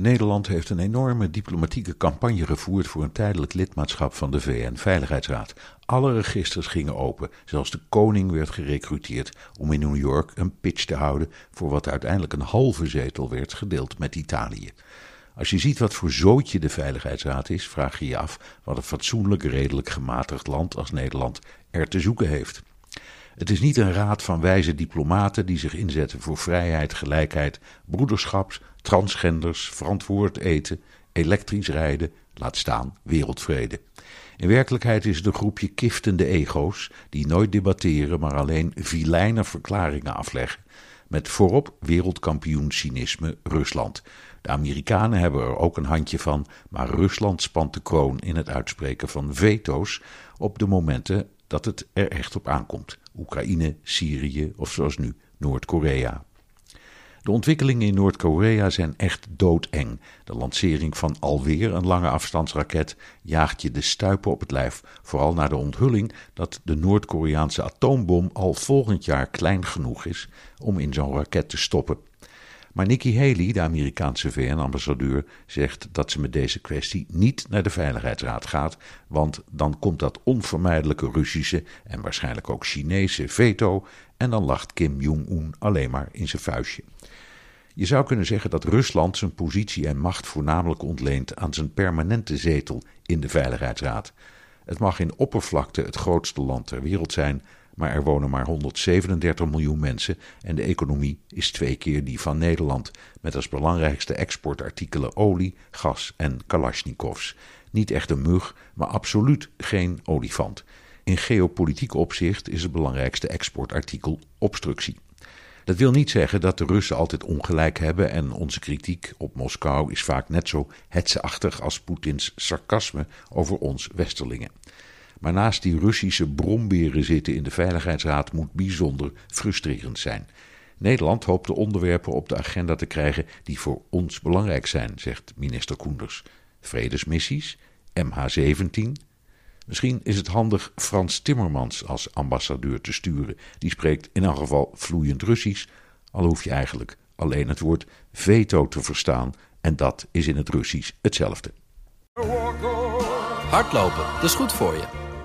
Nederland heeft een enorme diplomatieke campagne gevoerd voor een tijdelijk lidmaatschap van de VN-veiligheidsraad. Alle registers gingen open, zelfs de koning werd gerecruiteerd om in New York een pitch te houden voor wat uiteindelijk een halve zetel werd gedeeld met Italië. Als je ziet wat voor zootje de Veiligheidsraad is, vraag je je af wat een fatsoenlijk, redelijk gematigd land als Nederland er te zoeken heeft. Het is niet een raad van wijze diplomaten die zich inzetten voor vrijheid, gelijkheid, broederschap, transgenders, verantwoord eten, elektrisch rijden, laat staan wereldvrede. In werkelijkheid is het een groepje kiftende ego's die nooit debatteren, maar alleen vilijne verklaringen afleggen. Met voorop wereldkampioen cynisme Rusland. De Amerikanen hebben er ook een handje van, maar Rusland spant de kroon in het uitspreken van veto's op de momenten dat het er echt op aankomt. Oekraïne, Syrië of zoals nu Noord-Korea. De ontwikkelingen in Noord-Korea zijn echt doodeng. De lancering van alweer een lange afstandsraket jaagt je de stuipen op het lijf, vooral na de onthulling dat de Noord-Koreaanse atoombom al volgend jaar klein genoeg is om in zo'n raket te stoppen. Maar Nikki Haley, de Amerikaanse VN-ambassadeur, zegt dat ze met deze kwestie niet naar de Veiligheidsraad gaat, want dan komt dat onvermijdelijke Russische en waarschijnlijk ook Chinese veto en dan lacht Kim Jong-un alleen maar in zijn vuistje. Je zou kunnen zeggen dat Rusland zijn positie en macht voornamelijk ontleent aan zijn permanente zetel in de Veiligheidsraad. Het mag in oppervlakte het grootste land ter wereld zijn, maar er wonen maar 137 miljoen mensen en de economie is twee keer die van Nederland, met als belangrijkste exportartikelen olie, gas en kalasjnikovs. Niet echt een mug, maar absoluut geen olifant. In geopolitiek opzicht is het belangrijkste exportartikel obstructie. Dat wil niet zeggen dat de Russen altijd ongelijk hebben en onze kritiek op Moskou is vaak net zo hetzeachtig als Poetins sarcasme over ons Westerlingen. Maar naast die Russische bromberen zitten in de Veiligheidsraad moet bijzonder frustrerend zijn. Nederland hoopt de onderwerpen op de agenda te krijgen die voor ons belangrijk zijn, zegt minister Koenders. Vredesmissies, MH17. Misschien is het handig Frans Timmermans als ambassadeur te sturen. Die spreekt in elk geval vloeiend Russisch, al hoef je eigenlijk alleen het woord veto te verstaan en dat is in het Russisch hetzelfde. Hardlopen, dat is goed voor je.